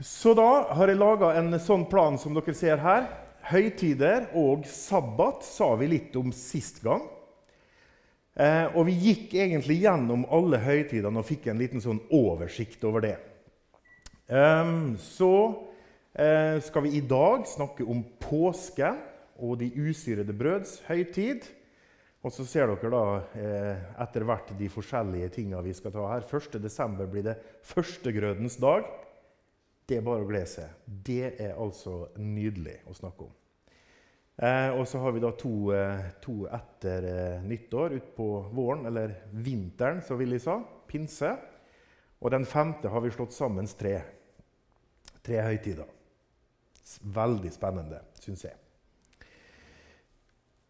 Så da har jeg laga en sånn plan som dere ser her. Høytider og sabbat sa vi litt om sist gang. Eh, og vi gikk egentlig gjennom alle høytidene og fikk en liten sånn oversikt over det. Um, så eh, skal vi i dag snakke om påske og de usyrede brøds høytid. Og så ser dere da eh, etter hvert de forskjellige tinga vi skal ta her. 1.12. blir det førstegrødens dag. Det er bare å glede seg. Det er altså nydelig å snakke om. Eh, og så har vi da to, eh, to etter eh, nyttår utpå våren, eller vinteren, vil jeg sa. Pinse. Og den femte har vi slått sammen tre. Tre høytider. Veldig spennende, syns jeg.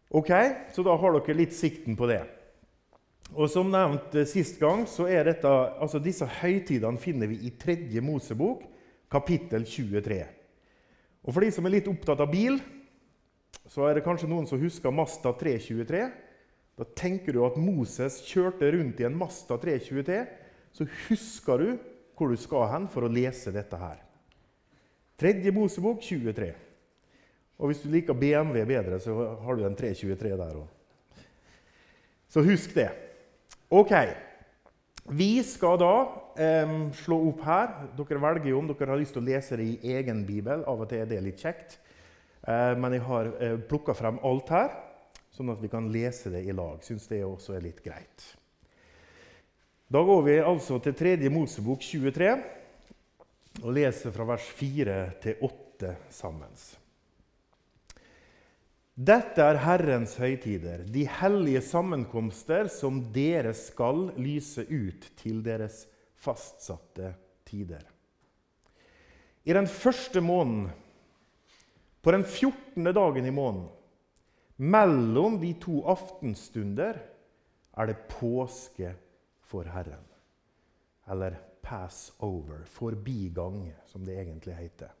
Ok, Så da har dere litt sikten på det. Og Som nevnt eh, sist gang, så er dette, altså disse høytidene finner vi i tredje Mosebok, kapittel 23. Og For de som er litt opptatt av bil, så er det kanskje noen som husker Masta 323. Da tenker du at Moses kjørte rundt i en Masta 323. Så husker du hvor du skal hen for å lese dette her. Tredje Mosebok 23. Og hvis du liker BMW bedre, så har du en 323 der òg. Så husk det. Ok. Vi skal da eh, slå opp her. Dere velger jo om dere har lyst til å lese det i egen bibel. Av og til er det litt kjekt. Eh, men jeg har eh, plukka frem alt her, sånn at vi kan lese det i lag. Syns det også er litt greit. Da går vi altså til tredje Mosebok 23 og leser fra vers 4 til 8 sammen. Dette er Herrens høytider, de hellige sammenkomster som dere skal lyse ut til deres fastsatte tider. I den første måneden, på den 14. dagen i måneden, mellom de to aftenstunder, er det påske for Herren. Eller Passover, forbigang, som det egentlig heter.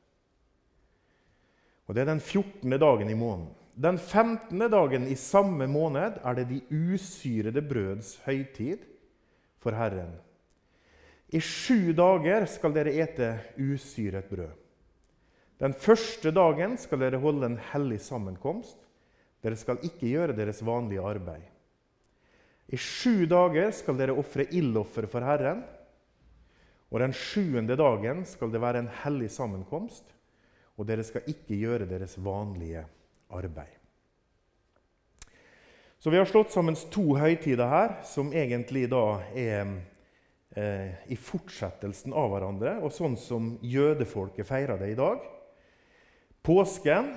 Og Det er den 14. dagen i måneden. Den 15. dagen i samme måned er det de usyrede brøds høytid for Herren. I sju dager skal dere ete usyret brød. Den første dagen skal dere holde en hellig sammenkomst. Dere skal ikke gjøre deres vanlige arbeid. I sju dager skal dere ofre ildoffer for Herren. Og den sjuende dagen skal det være en hellig sammenkomst, og dere skal ikke gjøre deres vanlige arbeid arbeid. Så vi har slått sammen to høytider her, som egentlig da er eh, i fortsettelsen av hverandre, og sånn som jødefolket feirer det i dag. Påsken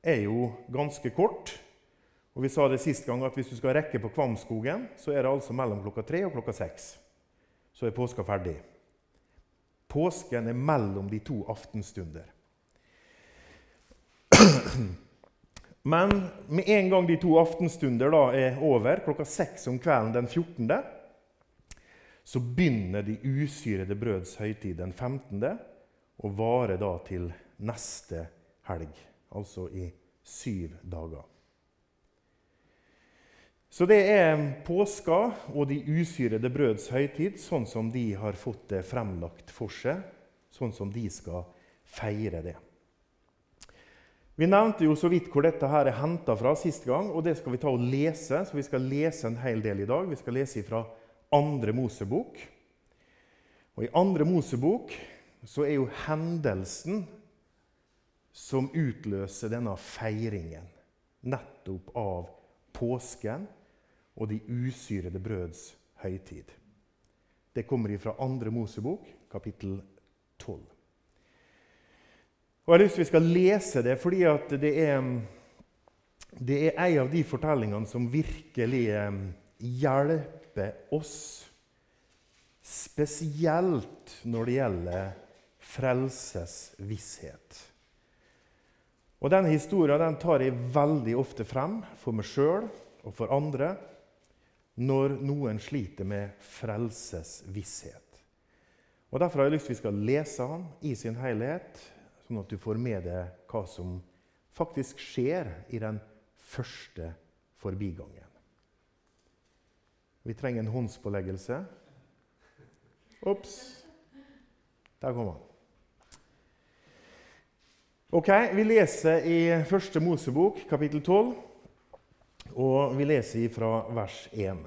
er jo ganske kort. Og vi sa det sist gang at Hvis du skal rekke på Kvamskogen, så er det altså mellom klokka tre og klokka seks. Så er påska ferdig. Påsken er mellom de to aftenstunder. Men med en gang de to aftenstunder da er over, klokka seks om kvelden den 14., så begynner de usyrede brøds høytid den 15. og varer da til neste helg, altså i syv dager. Så det er påska og de usyrede brøds høytid, sånn som de har fått det fremlagt for seg, sånn som de skal feire det. Vi nevnte jo så vidt hvor dette her er henta fra sist gang, og det skal vi ta og lese. Så vi skal lese en hel del i dag. Vi skal lese fra andre Mosebok. Og I andre Mosebok så er jo hendelsen som utløser denne feiringen nettopp av påsken og de usyrede brøds høytid. Det kommer fra andre Mosebok, kapittel 12. Og Jeg har lyst til vi skal lese det fordi det er, det er en av de fortellingene som virkelig eh, hjelper oss. Spesielt når det gjelder frelsesvisshet. Og Den historien den tar jeg veldig ofte frem for meg sjøl og for andre når noen sliter med frelsesvisshet. Og Derfor har jeg lyst til vi skal lese den i sin helhet sånn at du får med deg hva som faktisk skjer i den første forbigangen. Vi trenger en håndspåleggelse. Ops! Der kom han. Ok, Vi leser i Første Mosebok, kapittel 12, og vi leser fra vers 1.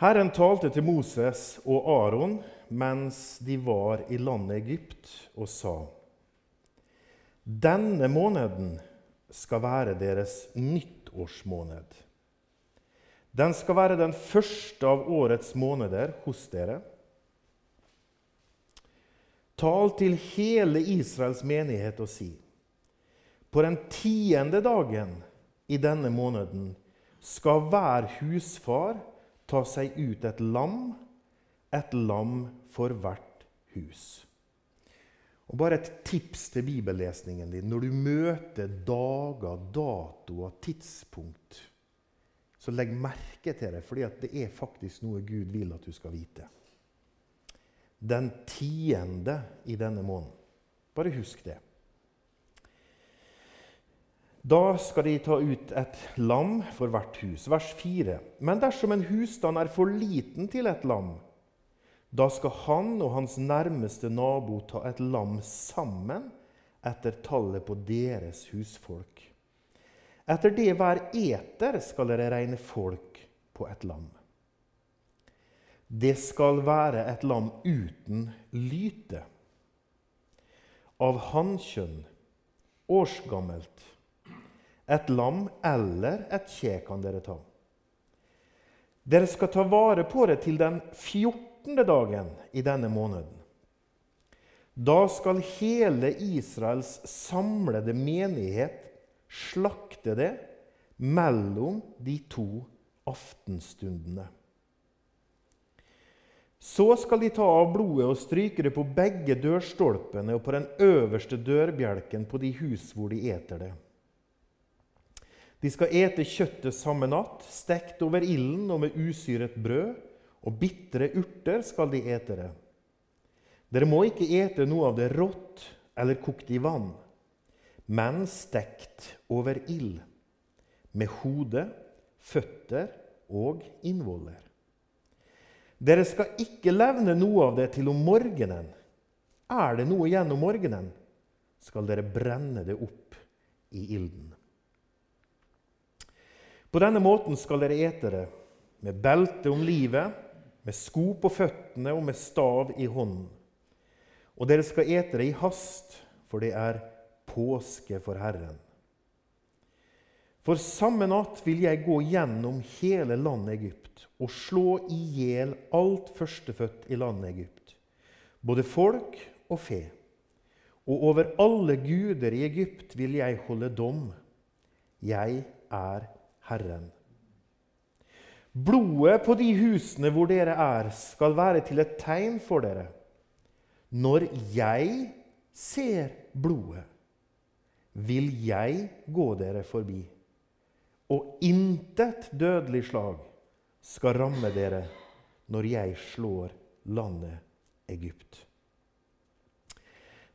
Herren talte til Moses og Aron mens de var i landet Egypt, og sa:" Denne måneden skal være deres nyttårsmåned. Den skal være den første av årets måneder hos dere. Tal til hele Israels menighet og si:" På den tiende dagen i denne måneden skal hver husfar ta seg ut et lam, et lam for hvert hus. Og Bare et tips til bibellesningen din. Når du møter dager, datoer, tidspunkt, så legg merke til det, fordi det er faktisk noe Gud vil at du skal vite den tiende i denne måneden. Bare husk det. Da skal de ta ut et lam for hvert hus. Vers 4. Men dersom en husstand er for liten til et lam, da skal han og hans nærmeste nabo ta et lam sammen etter tallet på deres husfolk. Etter det hver eter skal dere regne folk på et lam. Det skal være et lam uten lyte, av hannkjønn, årsgammelt. Et lam eller et kje kan dere ta. Dere skal ta vare på det til den 14. dagen i denne måneden. Da skal hele Israels samlede menighet slakte det mellom de to aftenstundene. Så skal de ta av blodet og stryke det på begge dørstolpene og på den øverste dørbjelken på de hus hvor de eter det. De skal ete kjøttet samme natt, stekt over ilden og med usyret brød, og bitre urter skal de ete det. Dere må ikke ete noe av det rått eller kokt i vann, men stekt over ild, med hode, føtter og innvoller. Dere skal ikke levne noe av det til om morgenen. Er det noe igjen om morgenen, skal dere brenne det opp i ilden. På denne måten skal dere ete det, med belte om livet, med sko på føttene og med stav i hånden. Og dere skal ete det i hast, for det er påske for Herren. For samme natt vil jeg gå gjennom hele landet Egypt og slå i hjel alt førstefødt i landet Egypt, både folk og fe. Og over alle guder i Egypt vil jeg holde dom. Jeg er Herren. Blodet på de husene hvor dere er, skal være til et tegn for dere. Når jeg ser blodet, vil jeg gå dere forbi og intet dødelig slag skal ramme dere når jeg slår landet Egypt.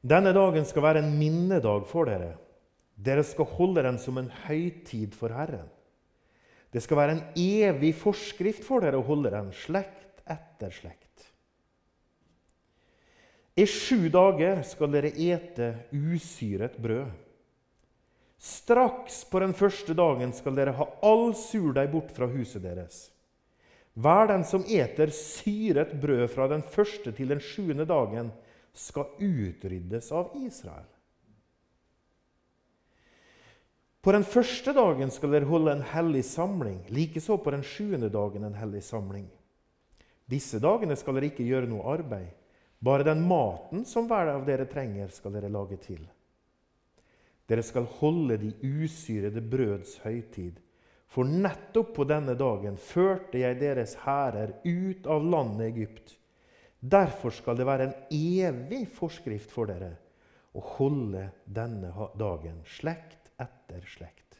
Denne dagen skal være en minnedag for dere. Dere skal holde den som en høytid for Herren. Det skal være en evig forskrift for dere å holde den, slekt etter slekt. I sju dager skal dere ete usyret brød. Straks på den første dagen skal dere ha all surdeig bort fra huset deres. Hver den som eter syret brød fra den første til den sjuende dagen, skal utryddes av Israel. På den første dagen skal dere holde en hellig samling, likeså på den sjuende dagen en hellig samling. Disse dagene skal dere ikke gjøre noe arbeid. Bare den maten som hver av dere trenger, skal dere lage til. Dere skal holde de usyrede brøds høytid. For nettopp på denne dagen førte jeg deres hærer ut av landet Egypt. Derfor skal det være en evig forskrift for dere å holde denne dagen, slekt etter slekt.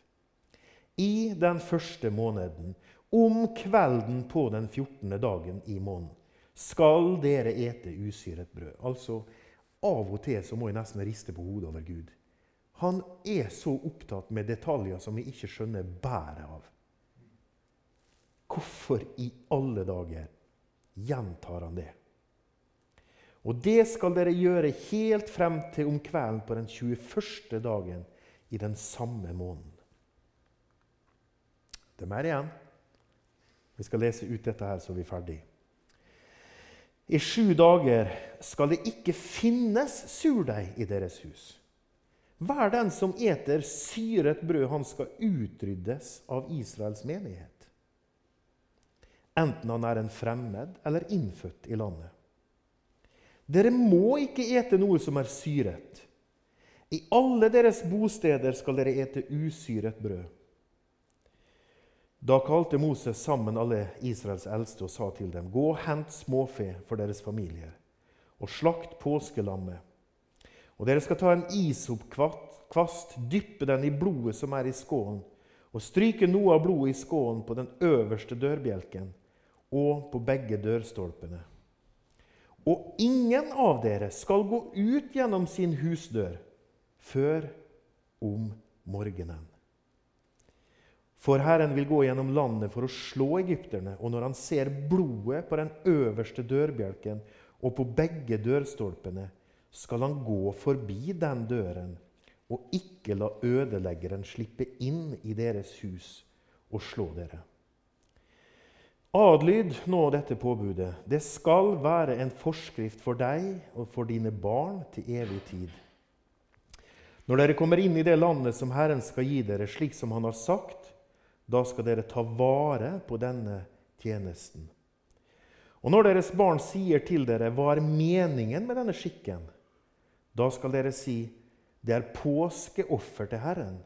I den første måneden, om kvelden på den 14. dagen i måneden, skal dere ete usyret brød. Altså, Av og til så må jeg nesten riste på hodet over Gud. Han er så opptatt med detaljer som vi ikke skjønner bæret av. Hvorfor i alle dager gjentar han det? Og det skal dere gjøre helt frem til om kvelden på den 21. dagen i den samme måneden. Det er mer igjen. Vi skal lese ut dette her, så vi er ferdig. I sju dager skal det ikke finnes surdeig i deres hus. Hver den som eter syret brød, han skal utryddes av Israels menighet. Enten han er en fremmed eller innfødt i landet. Dere må ikke ete noe som er syret. I alle deres bosteder skal dere ete usyret brød. Da kalte Moses sammen alle Israels eldste og sa til dem.: Gå og hent småfe for deres familier, og slakt påskelammet. Og dere skal ta en isopkvast, dyppe den i blodet som er i skålen, og stryke noe av blodet i skålen på den øverste dørbjelken og på begge dørstolpene. Og ingen av dere skal gå ut gjennom sin husdør før om morgenen. For Herren vil gå gjennom landet for å slå egypterne, og når han ser blodet på den øverste dørbjelken og på begge dørstolpene, skal han gå forbi den døren og ikke la ødeleggeren slippe inn i deres hus og slå dere. Adlyd nå dette påbudet. Det skal være en forskrift for deg og for dine barn til evig tid. Når dere kommer inn i det landet som Herren skal gi dere, slik som Han har sagt, da skal dere ta vare på denne tjenesten. Og når deres barn sier til dere, 'Hva er meningen med denne skikken?' Da skal dere si, 'Det er påskeoffer til Herren',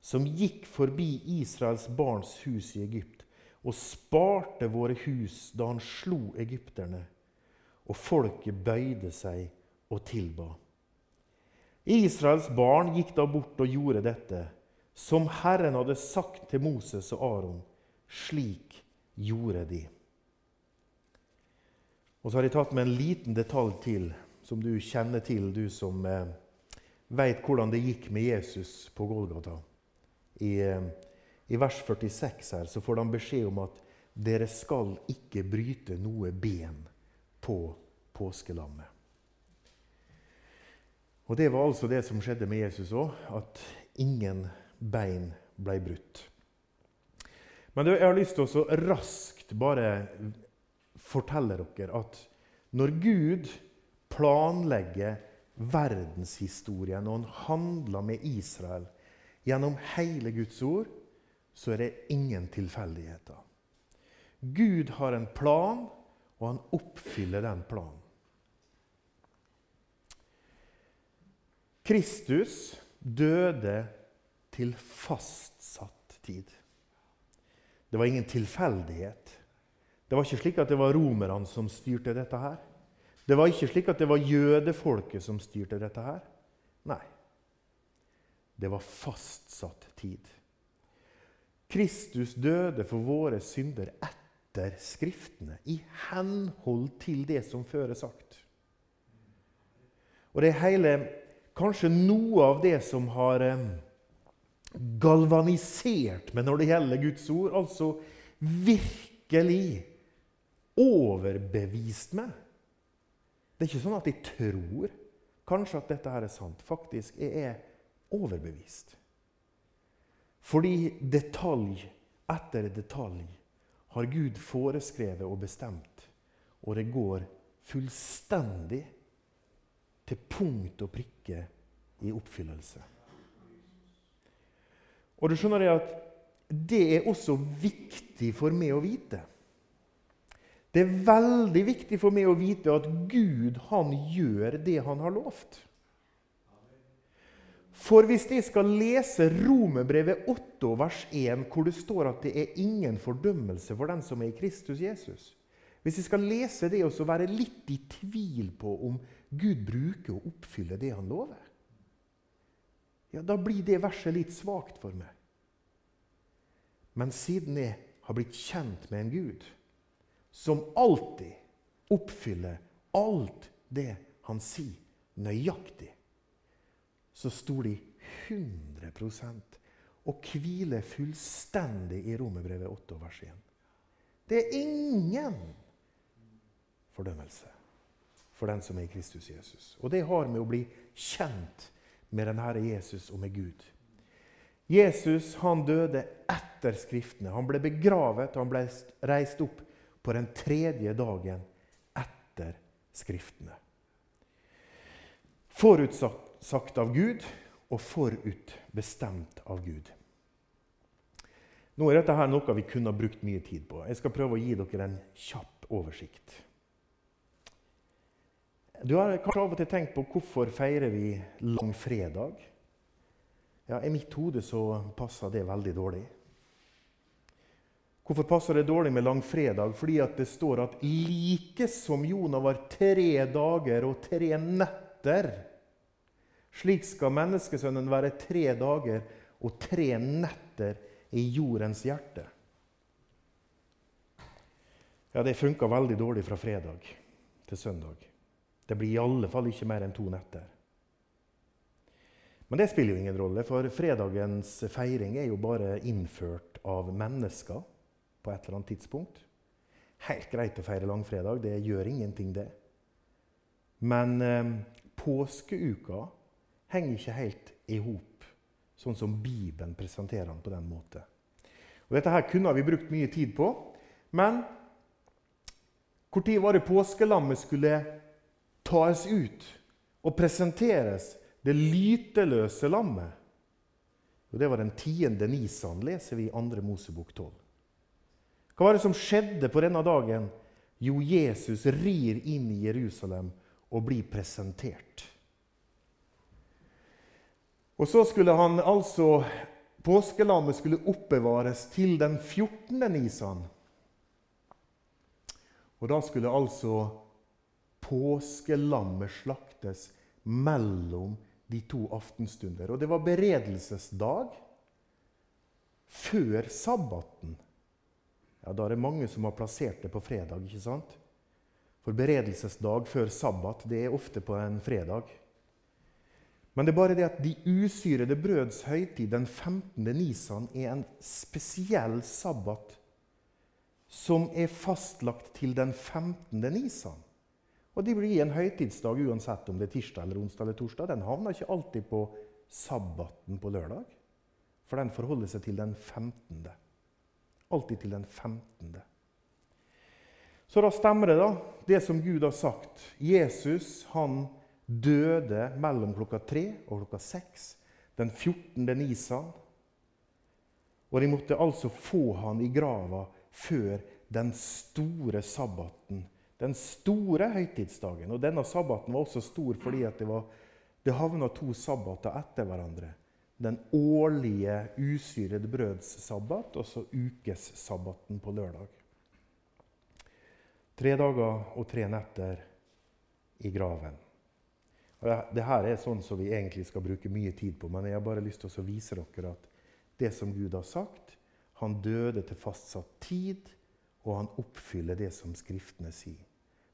som gikk forbi Israels barns hus i Egypt, og sparte våre hus da han slo egypterne, og folket bøyde seg og tilba. Israels barn gikk da bort og gjorde dette som Herren hadde sagt til Moses og Aron. Slik gjorde de. Og så har jeg tatt med en liten detalj til, som du kjenner til, du som eh, veit hvordan det gikk med Jesus på Golgata. I, eh, I, vers 46 her så får de beskjed om at dere skal ikke bryte noe ben på påskelammet. Og Det var altså det som skjedde med Jesus òg, at ingen bein ble brutt. Men jeg har lyst til å raskt bare fortelle dere at når Gud planlegger verdenshistorien, og han handler med Israel gjennom hele Guds ord, så er det ingen tilfeldigheter. Gud har en plan, og han oppfyller den planen. Kristus døde til fastsatt tid. Det var ingen tilfeldighet. Det var ikke slik at det var romerne som styrte dette her. Det var ikke slik at det var jødefolket som styrte dette her. Nei. Det var fastsatt tid. Kristus døde for våre synder etter Skriftene, i henhold til det som før er sagt. Og det hele, kanskje noe av det som har galvanisert meg når det gjelder Guds ord. Altså virkelig overbevist meg. Det er ikke sånn at jeg tror kanskje at dette her er sant. Faktisk jeg er overbevist. Fordi detalj etter detalj har Gud foreskrevet og bestemt, og det går fullstendig til punkt og prikke i oppfyllelse. Og du skjønner det at det er også viktig for meg å vite. Det er veldig viktig for meg å vite at Gud han gjør det han har lovt. For hvis jeg skal lese Romerbrevet 8, vers 1, hvor det står at det er ingen fordømmelse for den som er i Kristus Jesus Hvis jeg skal lese det og så være litt i tvil på om Gud bruker å oppfylle det han lover, ja, da blir det verset litt svakt for meg. Men siden jeg har blitt kjent med en Gud som alltid oppfyller alt det han sier, nøyaktig, så står de 100% og hviler fullstendig i Romerbrevet 8 vers 1. Det er ingen fordømmelse for den som er i Kristus Jesus. Og det har med å bli kjent med den Herre Jesus og med Gud. Jesus han døde etter Skriftene. Han ble begravet han ble reist opp på den tredje dagen etter Skriftene. Forutsagt av Gud og forutbestemt av Gud. Nå er dette her noe vi kunne ha brukt mye tid på. Jeg skal prøve å gi dere en kjapp oversikt. Du har kanskje av og til tenkt på hvorfor feirer vi langfredag? Ja, I mitt hode så passer det veldig dårlig. Hvorfor passer det dårlig med langfredag? Fordi at det står at like som Jonah var tre dager og tre netter, slik skal menneskesønnen være tre dager og tre netter i jordens hjerte. Ja, det funka veldig dårlig fra fredag til søndag. Det blir i alle fall ikke mer enn to netter. Men det spiller jo ingen rolle, for fredagens feiring er jo bare innført av mennesker på et eller annet tidspunkt. Helt greit å feire langfredag, det gjør ingenting, det. Men eh, påskeuka henger ikke helt i hop, sånn som Bibelen presenterer den på den måten. Og dette her kunne vi brukt mye tid på, men når var det påskelammet skulle tas ut og presenteres det lyteløse lammet. Og Det var den tiende nisan, leser vi i 2. Mosebok 12. Hva var det som skjedde på denne dagen? Jo, Jesus rir inn i Jerusalem og blir presentert. Og så skulle han altså Påskelammet skulle oppbevares til den 14. nisan. Og da skulle altså påskelammet slaktes mellom de to aftenstunder. Og det var beredelsesdag før sabbaten. Ja, Da er det mange som har plassert det på fredag. ikke sant? For beredelsesdag før sabbat det er ofte på en fredag. Men det er bare det at de usyrede brøds høytid, den 15. nisan, er en spesiell sabbat som er fastlagt til den 15. nisan. Og de blir en høytidsdag uansett om det er tirsdag eller onsdag eller torsdag. Den havner ikke alltid på sabbaten på lørdag, for den forholder seg til den 15. Alltid til den 15. Så da stemmer det, da, det som Gud har sagt. Jesus han døde mellom klokka tre og klokka seks den 14. nisan. Og de måtte altså få han i grava før den store sabbaten den store høytidsdagen. Og denne sabbaten var også stor fordi det, var, det havna to sabbater etter hverandre. Den årlige usyrede brøds sabbat og så ukessabbaten på lørdag. Tre dager og tre netter i graven. Dette er sånn som vi egentlig skal bruke mye tid på, men jeg har bare lyst til å vise dere at det som Gud har sagt Han døde til fastsatt tid, og han oppfyller det som Skriftene sier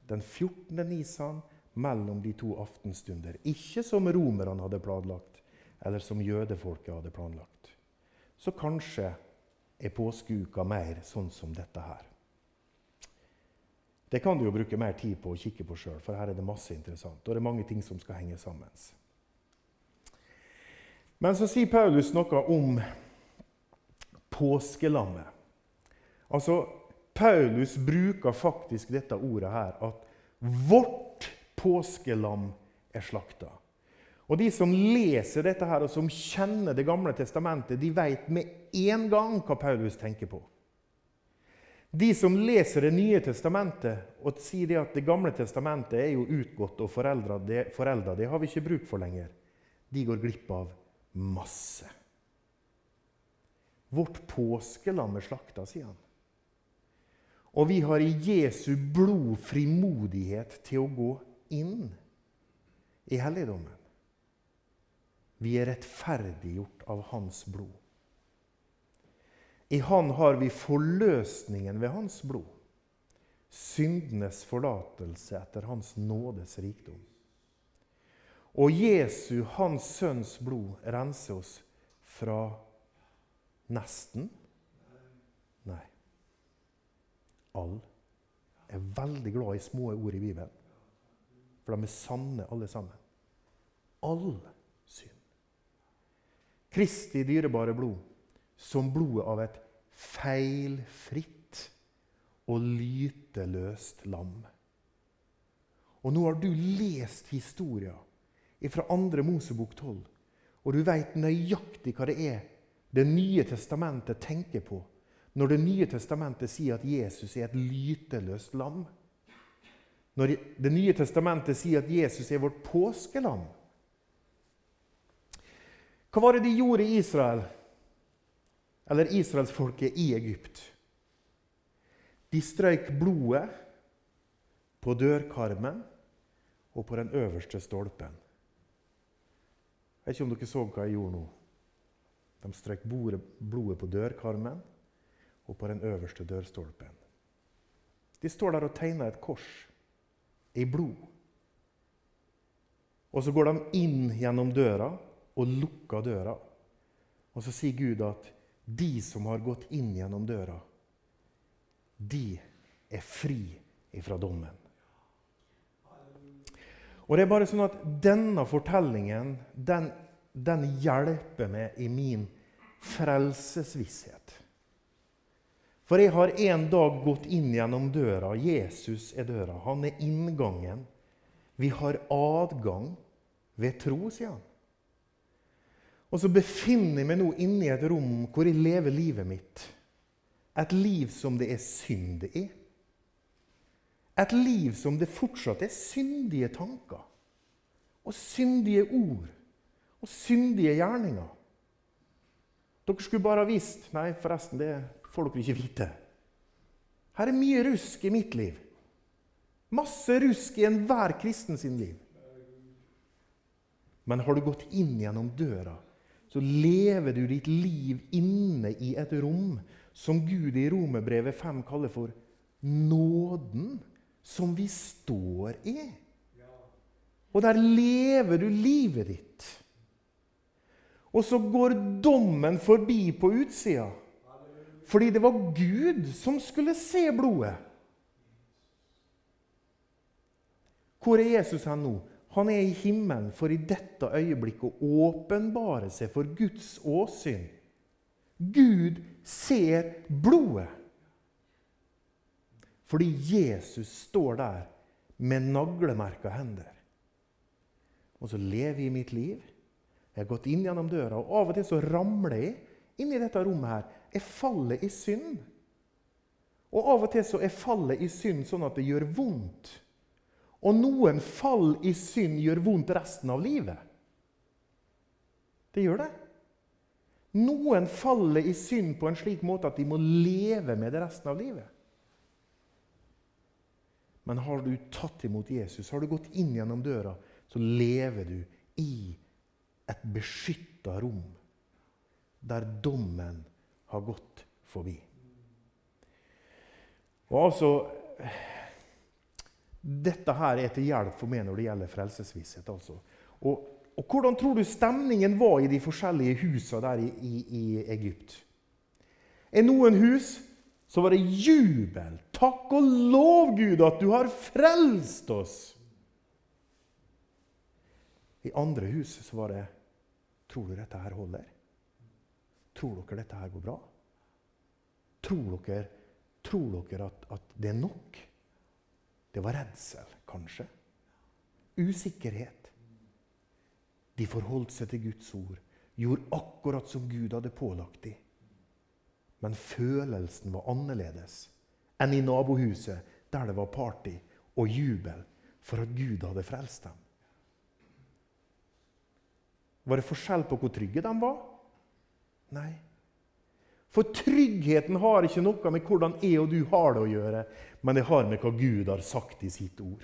den 14. nisan mellom de to aftenstunder. Ikke som romerne hadde planlagt, eller som jødefolket hadde planlagt. Så kanskje er påskeuka mer sånn som dette her. Det kan du jo bruke mer tid på å kikke på sjøl, for her er det masse interessant. Og det er mange ting som skal henge sammen. Men så sier Paulus noe om påskelammet. Altså, Paulus bruker faktisk dette ordet her, at vårt påskelam er slakta. Og De som leser dette her, og som kjenner Det gamle testamentet, de vet med en gang hva Paulus tenker på. De som leser Det nye testamentet og sier at Det gamle testamentet er jo utgått og forelda, det, det har vi ikke bruk for lenger, de går glipp av masse. Vårt påskelam er slakta, sier han. Og vi har i Jesu blod frimodighet til å gå inn i helligdommen. Vi er rettferdiggjort av Hans blod. I Han har vi forløsningen ved Hans blod. Syndenes forlatelse etter Hans nådes rikdom. Og Jesu, Hans Sønns blod, renser oss fra nesten all Jeg er veldig glad i små ord i Bibelen. For de er sanne, alle sammen. All synd. Kristi dyrebare blod, som blodet av et feilfritt og lyteløst lam. Og nå har du lest historia fra 2. Mosebok 12, og du veit nøyaktig hva det er Det nye testamentet tenker på når Det nye testamentet sier at Jesus er et lyteløst lam. Når Det nye testamentet sier at Jesus er vårt påskelam. Hva var det de gjorde i Israel, eller israelsfolket i Egypt? De strøyk blodet på dørkarmen og på den øverste stolpen. Jeg vet ikke om dere så hva jeg gjorde nå. De strøk blodet på dørkarmen og på den øverste dørstolpen. De står der og tegner et kors i blod. Og så går de inn gjennom døra og lukker døra. Og så sier Gud at de som har gått inn gjennom døra, de er fri ifra dommen. Og det er bare sånn at Denne fortellingen den, den hjelper meg i min frelsesvisshet. For jeg har en dag gått inn gjennom døra. Jesus er døra. Han er inngangen. Vi har adgang ved tro, sier han. Og så befinner jeg meg nå inne i et rom hvor jeg lever livet mitt. Et liv som det er synd i. Et liv som det fortsatt er syndige tanker og syndige ord og syndige gjerninger. Dere skulle bare ha visst Nei, forresten, det får dere ikke vite. Her er mye rusk i mitt liv. Masse rusk i enhver kristen sin liv. Men har du gått inn gjennom døra, så lever du ditt liv inne i et rom som Gud i Romerbrevet 5 kaller for nåden som vi står i. Og der lever du livet ditt. Og så går dommen forbi på utsida. Fordi det var Gud som skulle se blodet. Hvor er Jesus hen nå? Han er i himmelen for i dette øyeblikket å åpenbare seg for Guds åsyn. Gud ser blodet. Fordi Jesus står der med naglemerka hender. Og så lever jeg mitt liv. Jeg har gått inn gjennom døra, og av og til så ramler jeg inn i dette rommet her er fallet i synd. Og Av og til så er fallet i synd sånn at det gjør vondt. Og noen fall i synd gjør vondt resten av livet. Det gjør det. Noen faller i synd på en slik måte at de må leve med det resten av livet. Men har du tatt imot Jesus, har du gått inn gjennom døra, så lever du i et beskytta rom der dommen har gått forbi. Og altså Dette her er til hjelp for meg når det gjelder frelsesvisshet. altså. Og, og, Hvordan tror du stemningen var i de forskjellige husene der i, i, i Egypt? I noen hus så var det jubel. Takk og lov, Gud, at du har frelst oss! I andre hus så var det Tror du dette her holder? Tror dere dette her går bra? Tror dere, tror dere at, at det er nok? Det var redsel, kanskje. Usikkerhet. De forholdt seg til Guds ord, gjorde akkurat som Gud hadde pålagt dem. Men følelsen var annerledes enn i nabohuset, der det var party og jubel for at Gud hadde frelst dem. Var det forskjell på hvor trygge de var? Nei. For tryggheten har ikke noe med hvordan jeg og du har det å gjøre, men det har med hva Gud har sagt i sitt ord.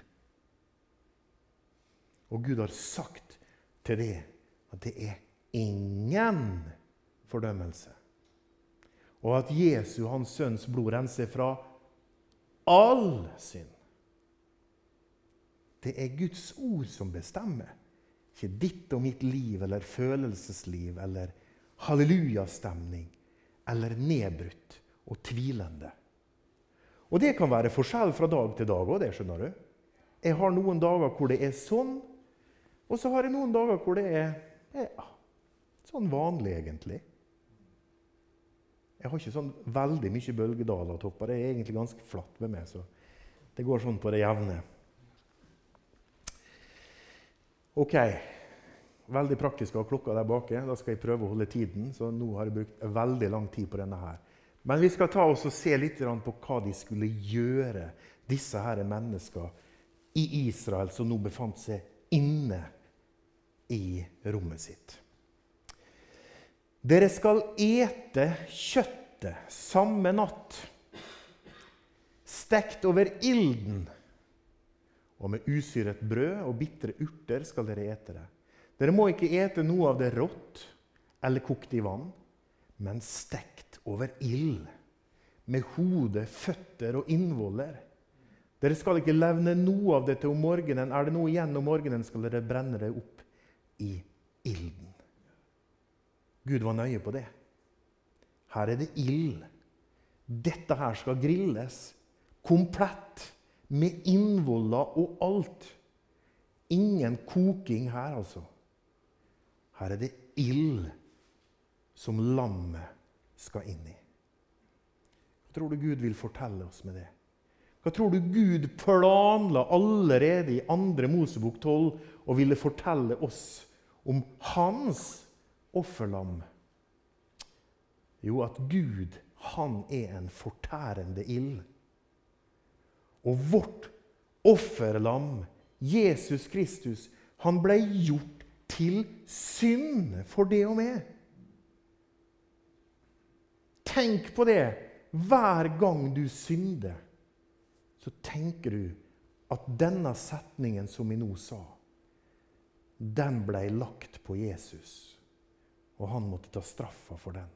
Og Gud har sagt til det at det er ingen fordømmelse. Og at Jesu, hans sønns blod, renser fra all synd. Det er Guds ord som bestemmer. Ikke ditt og mitt liv eller følelsesliv eller hallelujastemning eller nedbrutt og tvilende. Og det kan være forskjell fra dag til dag òg, det skjønner du. Jeg har noen dager hvor det er sånn, og så har jeg noen dager hvor det er ja, sånn vanlig, egentlig. Jeg har ikke sånn veldig mye bølgedaler og. Det er egentlig ganske flatt ved meg. så det går sånn på det jevne. Ok. Veldig praktisk å ha klokka der bak. Da skal jeg prøve å holde tiden. Så nå har jeg brukt veldig lang tid på denne her. Men vi skal ta oss og se litt på hva de skulle gjøre, disse her menneskene i Israel som nå befant seg inne i rommet sitt. Dere skal ete kjøttet samme natt, stekt over ilden. Og med usyret brød og bitre urter skal dere ete det. Dere må ikke ete noe av det rått eller kokt i vann, men stekt over ild, med hode, føtter og innvoller. Dere skal ikke levne noe av det til om morgenen. Er det noe igjen om morgenen, skal dere brenne det opp i ilden. Gud var nøye på det. Her er det ild. Dette her skal grilles komplett, med innvoller og alt. Ingen koking her, altså. Her er det ild som lammet skal inn i. Hva tror du Gud vil fortelle oss med det? Hva tror du Gud planla allerede i 2. Mosebok 12 og ville fortelle oss om hans offerlam? Jo, at Gud, han er en fortærende ild. Og vårt offerlam, Jesus Kristus, han ble gjort til synd for det og meg. Tenk på det hver gang du synder. Så tenker du at denne setningen som vi nå sa, den ble lagt på Jesus og han måtte ta straffa for den.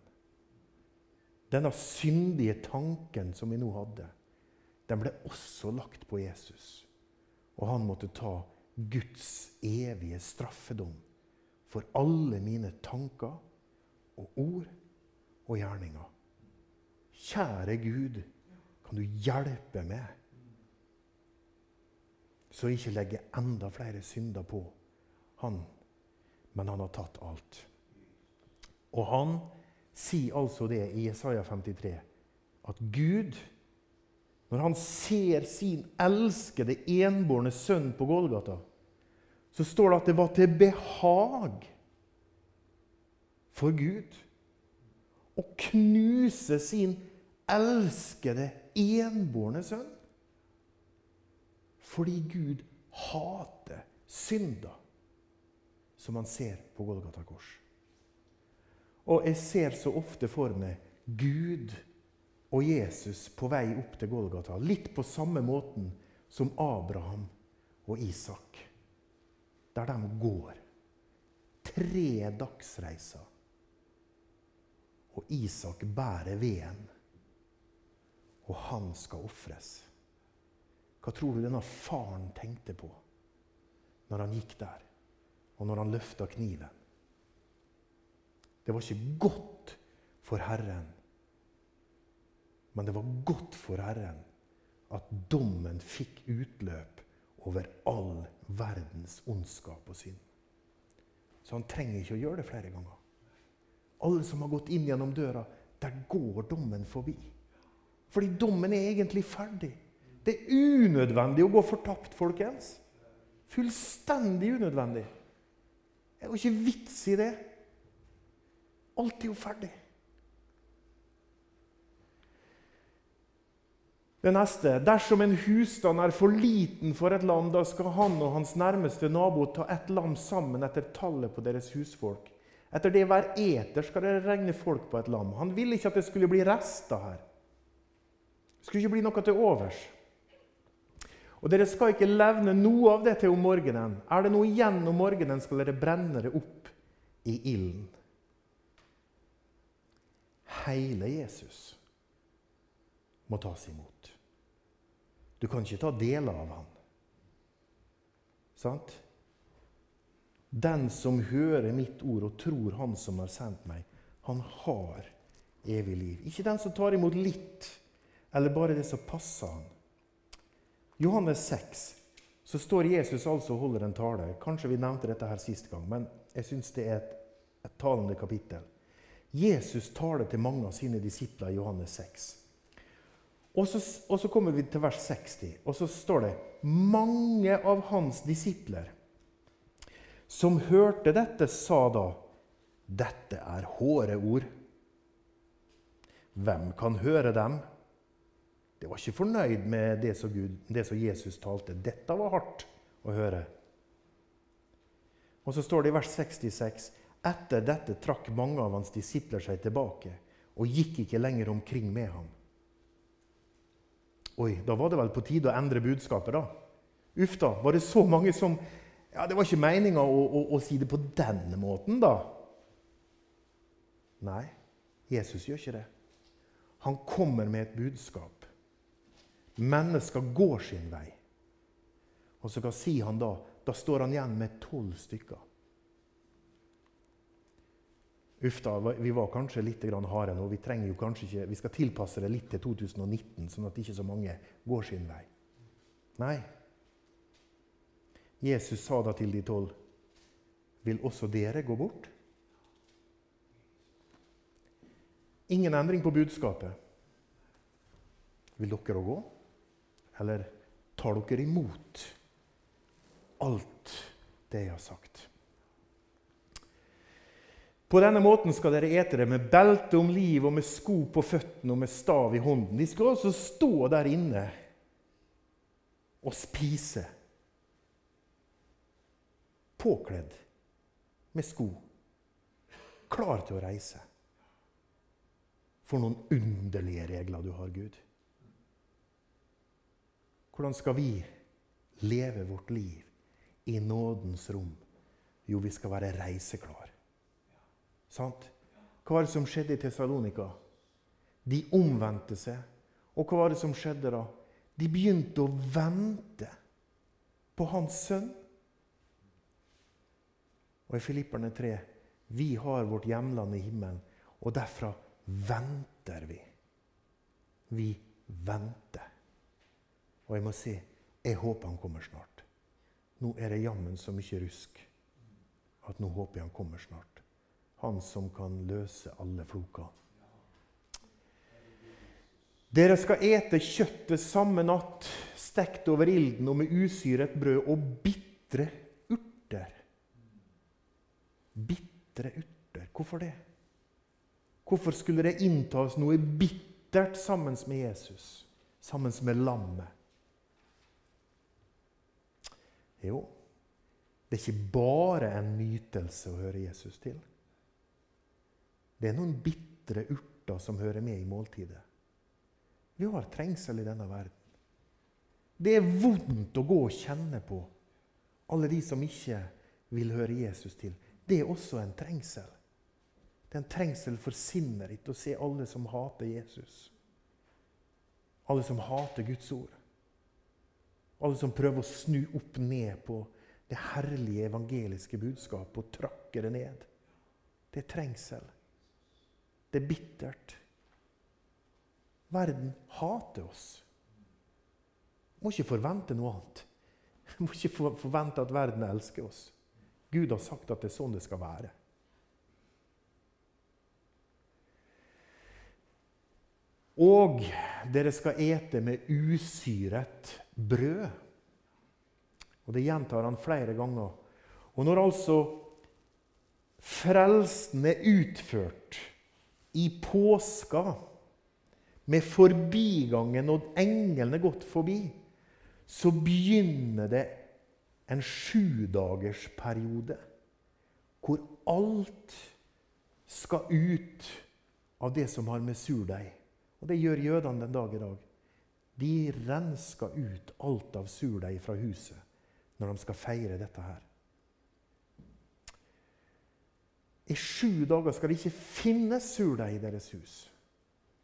Denne syndige tanken som vi nå hadde, den ble også lagt på Jesus. Og han måtte ta Guds evige straffedom for alle mine tanker og ord og gjerninger. Kjære Gud, kan du hjelpe meg, så ikke legger enda flere synder på han, men han har tatt alt. Og han sier altså det i Jesaja 53, at Gud, når han ser sin elskede enbårne sønn på Golgata, så står det at det var til behag for Gud å knuse sin elskede enbårne sønn. Fordi Gud hater synder, som han ser på Golgata kors. Og jeg ser så ofte for meg Gud og Jesus på vei opp til Golgata. Litt på samme måten som Abraham og Isak. Der de går. Tre dagsreiser. Og Isak bærer veden. Og han skal ofres. Hva tror du denne faren tenkte på når han gikk der, og når han løfta kniven? Det var ikke godt for Herren. Men det var godt for Herren at dommen fikk utløp over all verdens ondskap og synd. Så han trenger ikke å gjøre det flere ganger. Alle som har gått inn gjennom døra, der går dommen forbi. Fordi dommen er egentlig ferdig. Det er unødvendig å gå fortapt, folkens. Fullstendig unødvendig. Det er jo ikke vits i det. Alt er jo ferdig. Det neste Dersom en husstand er for liten for et lam, da skal han og hans nærmeste nabo ta et lam sammen etter tallet på deres husfolk. Etter det hver eter skal dere regne folk på et lam. Han ville ikke at det skulle bli rester her. Det skulle ikke bli noe til overs. Og dere skal ikke levne noe av det til om morgenen. Er det noe igjen om morgenen, skal dere brenne det opp i ilden hele Jesus må tas imot. Du kan ikke ta deler av han. Sant? Den som hører mitt ord og tror Han som har sendt meg, han har evig liv. Ikke den som tar imot litt, eller bare det som passer han. Johannes 6 så står Jesus altså og holder en tale. Kanskje vi nevnte dette her sist gang, men jeg syns det er et, et talende kapittel. Jesus taler til mange av sine disipler i Johannes 6. Og så, og så, kommer vi til vers 60, og så står det Mange av hans disipler som hørte dette, sa da Dette er hårde ord. Hvem kan høre dem? De var ikke fornøyd med det som, Gud, det som Jesus talte. Dette var hardt å høre. Og så står det i vers 66.: Etter dette trakk mange av hans disipler seg tilbake og gikk ikke lenger omkring med ham. Oi, da var det vel på tide å endre budskapet, da. Uff da, var det så mange som Ja, det var ikke meninga å, å, å si det på den måten, da. Nei, Jesus gjør ikke det. Han kommer med et budskap. Mennesker går sin vei. Og så hva sier han da? Da står han igjen med tolv stykker. Uff da, vi var kanskje litt harde nå. Vi, ikke, vi skal tilpasse det litt til 2019, sånn at ikke så mange går sin vei. Nei. Jesus sa da til de tolv, vil også dere gå bort? Ingen endring på budskapet. Vil dere gå? Eller tar dere imot alt det jeg har sagt? På denne måten skal dere ete det med belte om liv og med sko på føttene og med stav i hånden. De skal altså stå der inne og spise. Påkledd med sko. Klar til å reise. For noen underlige regler du har, Gud. Hvordan skal vi leve vårt liv i nådens rom? Jo, vi skal være reiseklar. Sant? Hva var det som skjedde i Tessalonika? De omvendte seg. Og hva var det som skjedde da? De begynte å vente på hans sønn. Og i Filipperne 3.: Vi har vårt hjemland i himmelen, og derfra venter vi. Vi venter. Og jeg må si jeg håper han kommer snart. Nå er det jammen så mye rusk at nå håper jeg han kommer snart. Han som kan løse alle floker. Dere skal ete kjøttet samme natt, stekt over ilden og med usyret brød og bitre urter. Bitre urter. Hvorfor det? Hvorfor skulle det inntas noe bittert sammen med Jesus, sammen med lammet? Jo, det er ikke bare en nytelse å høre Jesus til. Det er noen bitre urter som hører med i måltidet. Vi har trengsel i denne verden. Det er vondt å gå og kjenne på, alle de som ikke vil høre Jesus til. Det er også en trengsel. Det er en trengsel for sinnet ditt å se alle som hater Jesus. Alle som hater Guds ord. Alle som prøver å snu opp ned på det herlige evangeliske budskapet og trakke det ned. Det er trengsel. Det er bittert. Verden hater oss. Må ikke forvente noe annet. Må ikke forvente at verden elsker oss. Gud har sagt at det er sånn det skal være. Og dere skal ete med usyret brød. Og Det gjentar han flere ganger. Og når altså frelsen er utført i påska, med forbigangen og englene gått forbi, så begynner det en sjudagersperiode hvor alt skal ut av det som har med surdeig og det gjør jødene den dag i dag. De rensker ut alt av surdeig fra huset når de skal feire dette her. I sju dager skal det ikke finnes surdeig i deres hus.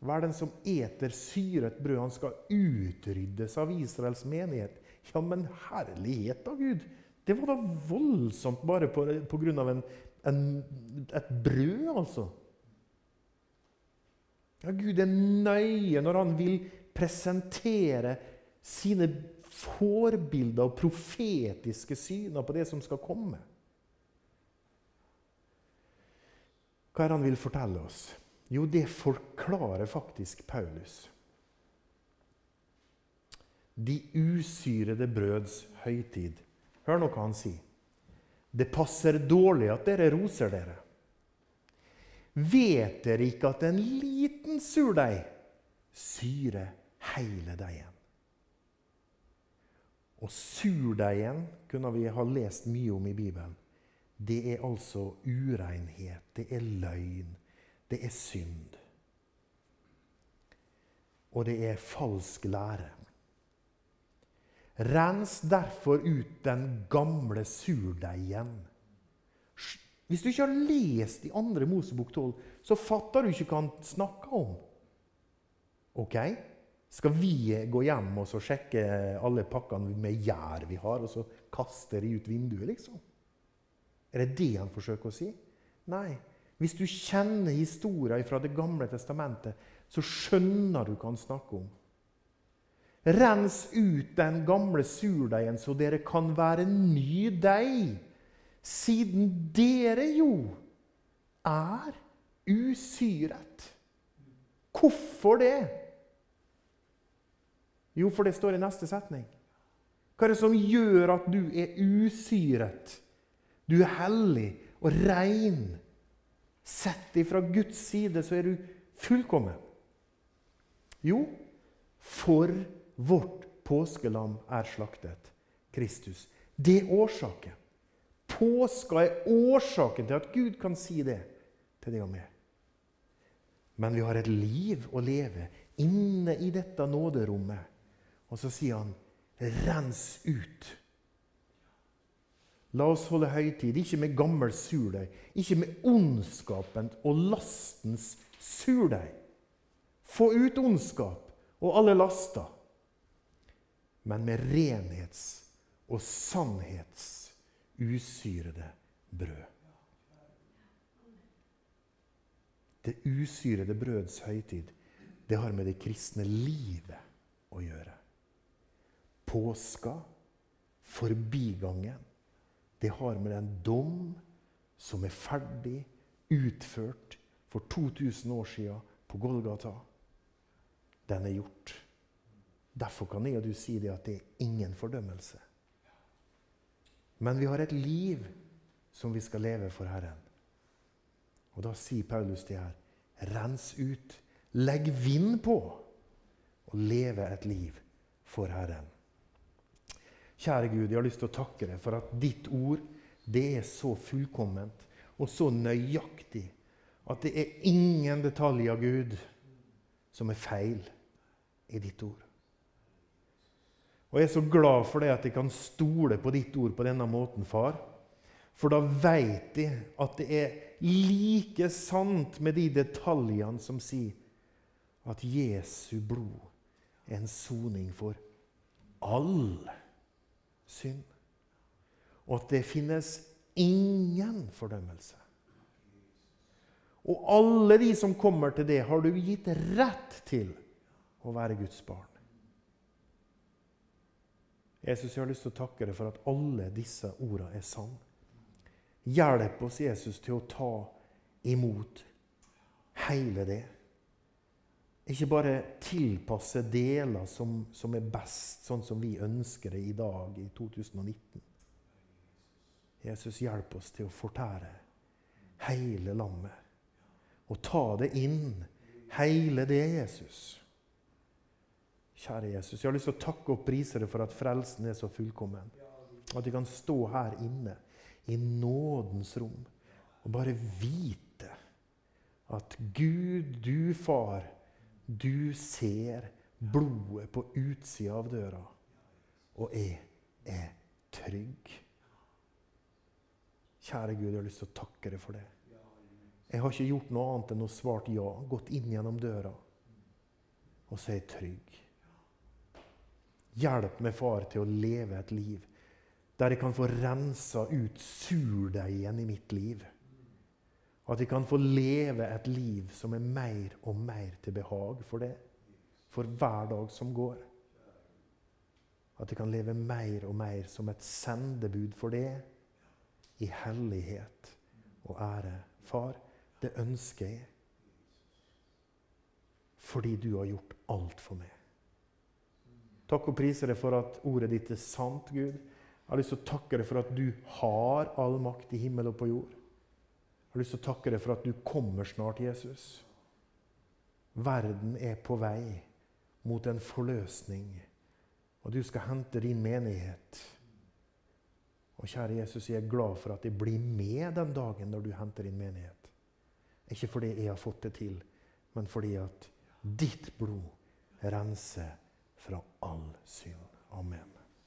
Hver den som eter syret brød, han skal utryddes av Israels menighet. Ja, men herlighet da, Gud! Det var da voldsomt bare pga. En, en, et brød, altså. Ja, Gud er nøye når han vil presentere sine forbilder og profetiske syner på det som skal komme. Hva er det han vil fortelle oss? Jo, det forklarer faktisk Paulus. De usyrede brøds høytid. Hør nå hva han sier. Det passer dårlig at dere roser dere. Vet dere ikke at en liten surdeig syrer hele deigen? Og surdeigen kunne vi ha lest mye om i Bibelen. Det er altså urenhet, det er løgn, det er synd. Og det er falsk lære. Rens derfor ut den gamle surdeigen. Hvis du ikke har lest i andre Mosebok 12, så fatter du ikke hva han snakker om. Ok? Skal vi gå hjem og sjekke alle pakkene med gjær vi har, og så kaste de ut vinduet, liksom? Er det det han forsøker å si? Nei. Hvis du kjenner historien fra Det gamle testamentet, så skjønner du hva han snakker om. Rens ut den gamle surdeigen, så dere kan være ny deig, siden dere jo er usyret. Hvorfor det? Jo, for det står i neste setning. Hva er det som gjør at du er usyret? Du er hellig og rein. Sett ifra Guds side så er du fullkommen. Jo, for Vårt påskelam er slaktet. Kristus. Det er årsaken. Påska er årsaken til at Gud kan si det til deg og meg. Men vi har et liv å leve inne i dette nåderommet. Og så sier han, 'Rens ut'. La oss holde høytid, ikke med gammel surdeig, ikke med ondskapen og lastens surdeig. Få ut ondskap og alle laster men med renhets- og sannhets usyrede brød. Det usyrede brøds høytid det har med det kristne livet å gjøre. Påska, forbigangen, det har med den dom som er ferdig utført for 2000 år siden på Golgata. Den er gjort. Derfor kan jeg og du si det at det er ingen fordømmelse. Men vi har et liv som vi skal leve for Herren. Og da sier Paulus det her. Rens ut. Legg vind på. Og leve et liv for Herren. Kjære Gud, jeg har lyst til å takke deg for at ditt ord det er så fullkomment og så nøyaktig at det er ingen detaljer, Gud, som er feil i ditt ord. Og jeg er så glad for det at jeg kan stole på ditt ord på denne måten, far. For da veit jeg at det er like sant med de detaljene som sier at Jesu blod er en soning for all synd. Og at det finnes ingen fordømmelse. Og alle de som kommer til det, har du gitt rett til å være Guds barn. Jesus, jeg har lyst til å takke deg for at alle disse ordene er sann. Hjelp oss, Jesus, til å ta imot hele det. Ikke bare tilpasse deler som, som, er best, sånn som vi ønsker det i dag, i 2019. Jesus, hjelp oss til å fortære hele lammet. Og ta det inn, hele det, Jesus. Kjære Jesus, jeg har lyst til å takke og prise deg for at frelsen er så fullkommen. At vi kan stå her inne i nådens rom og bare vite at Gud, du far, du ser blodet på utsida av døra, og jeg er trygg. Kjære Gud, jeg har lyst til å takke deg for det. Jeg har ikke gjort noe annet enn å svart ja, gått inn gjennom døra, og så er jeg trygg. Hjelp meg, far, til å leve et liv der jeg kan få rensa ut surdeigen i mitt liv. At vi kan få leve et liv som er mer og mer til behag for det. For hver dag som går. At vi kan leve mer og mer som et sendebud for det i hellighet og ære. Far, det ønsker jeg fordi du har gjort alt for meg. Takk og priser deg for at ordet ditt er sant, Gud. Jeg har lyst til å takke deg for at du har all makt i himmel og på jord. Jeg har lyst til å takke deg for at du kommer snart, Jesus. Verden er på vei mot en forløsning, og du skal hente din menighet. Og kjære Jesus, jeg er glad for at jeg blir med den dagen når du henter din menighet. Ikke fordi jeg har fått det til, men fordi at ditt blod renser fra all synd. Amen.